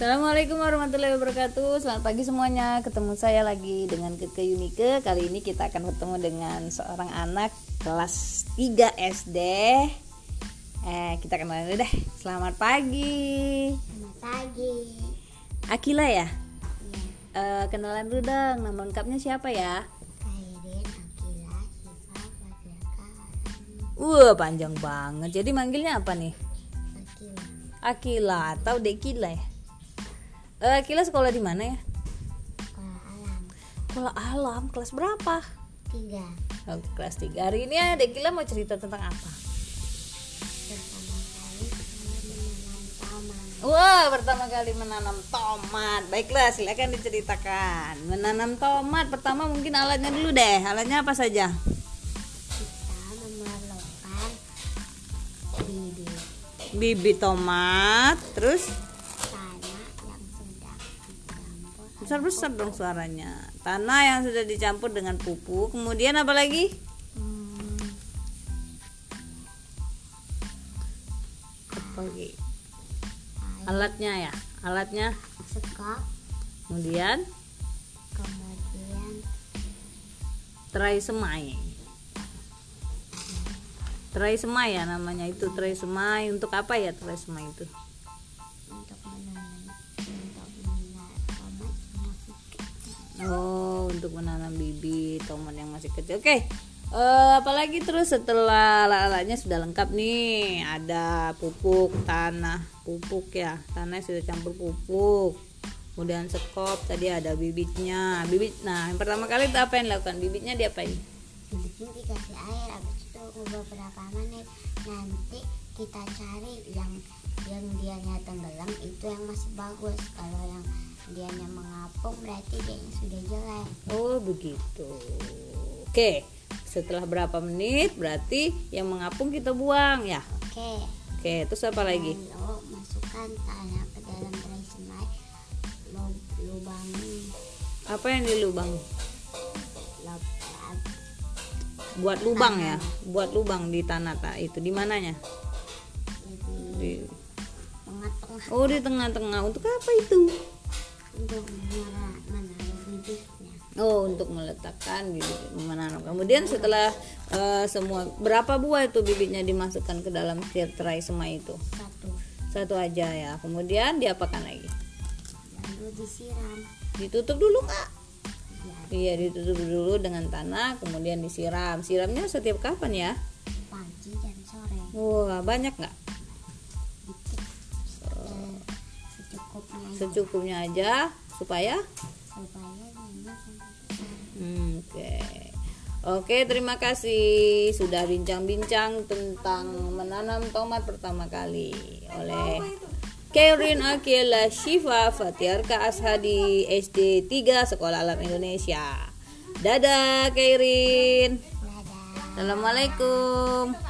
Assalamualaikum warahmatullahi wabarakatuh Selamat pagi semuanya Ketemu saya lagi dengan Keke Yunike Kali ini kita akan ketemu dengan seorang anak Kelas 3 SD Eh kita kenalan dulu deh Selamat pagi Selamat pagi. Akila ya? Iya, Eh, kenalan dulu dong Nama lengkapnya siapa ya? Kairin, Akila, Wah panjang banget Jadi manggilnya apa nih? Akila. Akila atau Dekila ya? Eh, Akila sekolah di mana ya? Sekolah alam. Sekolah alam kelas berapa? Tiga. Oh, kelas 3 Hari ini ya Dekila mau cerita tentang apa? Pertama kali menanam taman. Wah, pertama kali menanam tomat. Baiklah, silakan diceritakan. Menanam tomat pertama mungkin alatnya dulu deh. Alatnya apa saja? Kita memerlukan bibit Bibit tomat, terus besar-besar dong suaranya. Tanah yang sudah dicampur dengan pupuk. Kemudian apa lagi? Hmm, Apa lagi? air, Alatnya ya. Alatnya. sekop, Kemudian kemudian terai semai. Terai semai ya namanya itu terai semai. Untuk apa ya terai semai itu? Oh, untuk menanam bibit tomat yang masih kecil. Oke. Eh, apalagi terus setelah alat-alatnya sudah lengkap nih, ada pupuk tanah, pupuk ya, tanah sudah campur pupuk. Kemudian sekop, tadi ada bibitnya. Bibit. Nah, yang pertama kali itu apa yang dilakukan? Bibitnya diapain? Bibitnya dikasih air habis itu beberapa menit nanti kita cari yang yang dianya tenggelam itu yang masih bagus kalau yang dianya mengapung berarti dianya sudah jelek Oh, begitu. Oke. Setelah berapa menit berarti yang mengapung kita buang ya. oke Oke, terus apa lagi? lalu masukkan tanah ke dalam tray semai lu- lubangi Apa yang dilubang? lub- lub- Buat lubang ya, buat lubang di tanah tak itu di mananya? di Di tengah-tengah Oh di tengah-tengah untuk apa itu? Untuk bibitnya Oh untuk meletakkan bibit menanam. Kemudian setelah eh, semua berapa buah itu bibitnya dimasukkan ke dalam tray semai itu? satu Satu aja ya. Kemudian diapakan lagi? lalu disiram Ditutup dulu nggak? ya Iya ditutup dulu dengan tanah, kemudian disiram. Siramnya setiap kapan ya? pagi dan sore Wah banyak nggak? Secukupnya aja. Secukupnya aja supaya Hmm, Oke. Oke, terima kasih sudah bincang-bincang tentang menanam tomat pertama kali oleh Kairin Akila Shiva Fatiarka Ashadi SD 3 Sekolah Alam Indonesia. Dadah Kairin. dadah Assalamualaikum.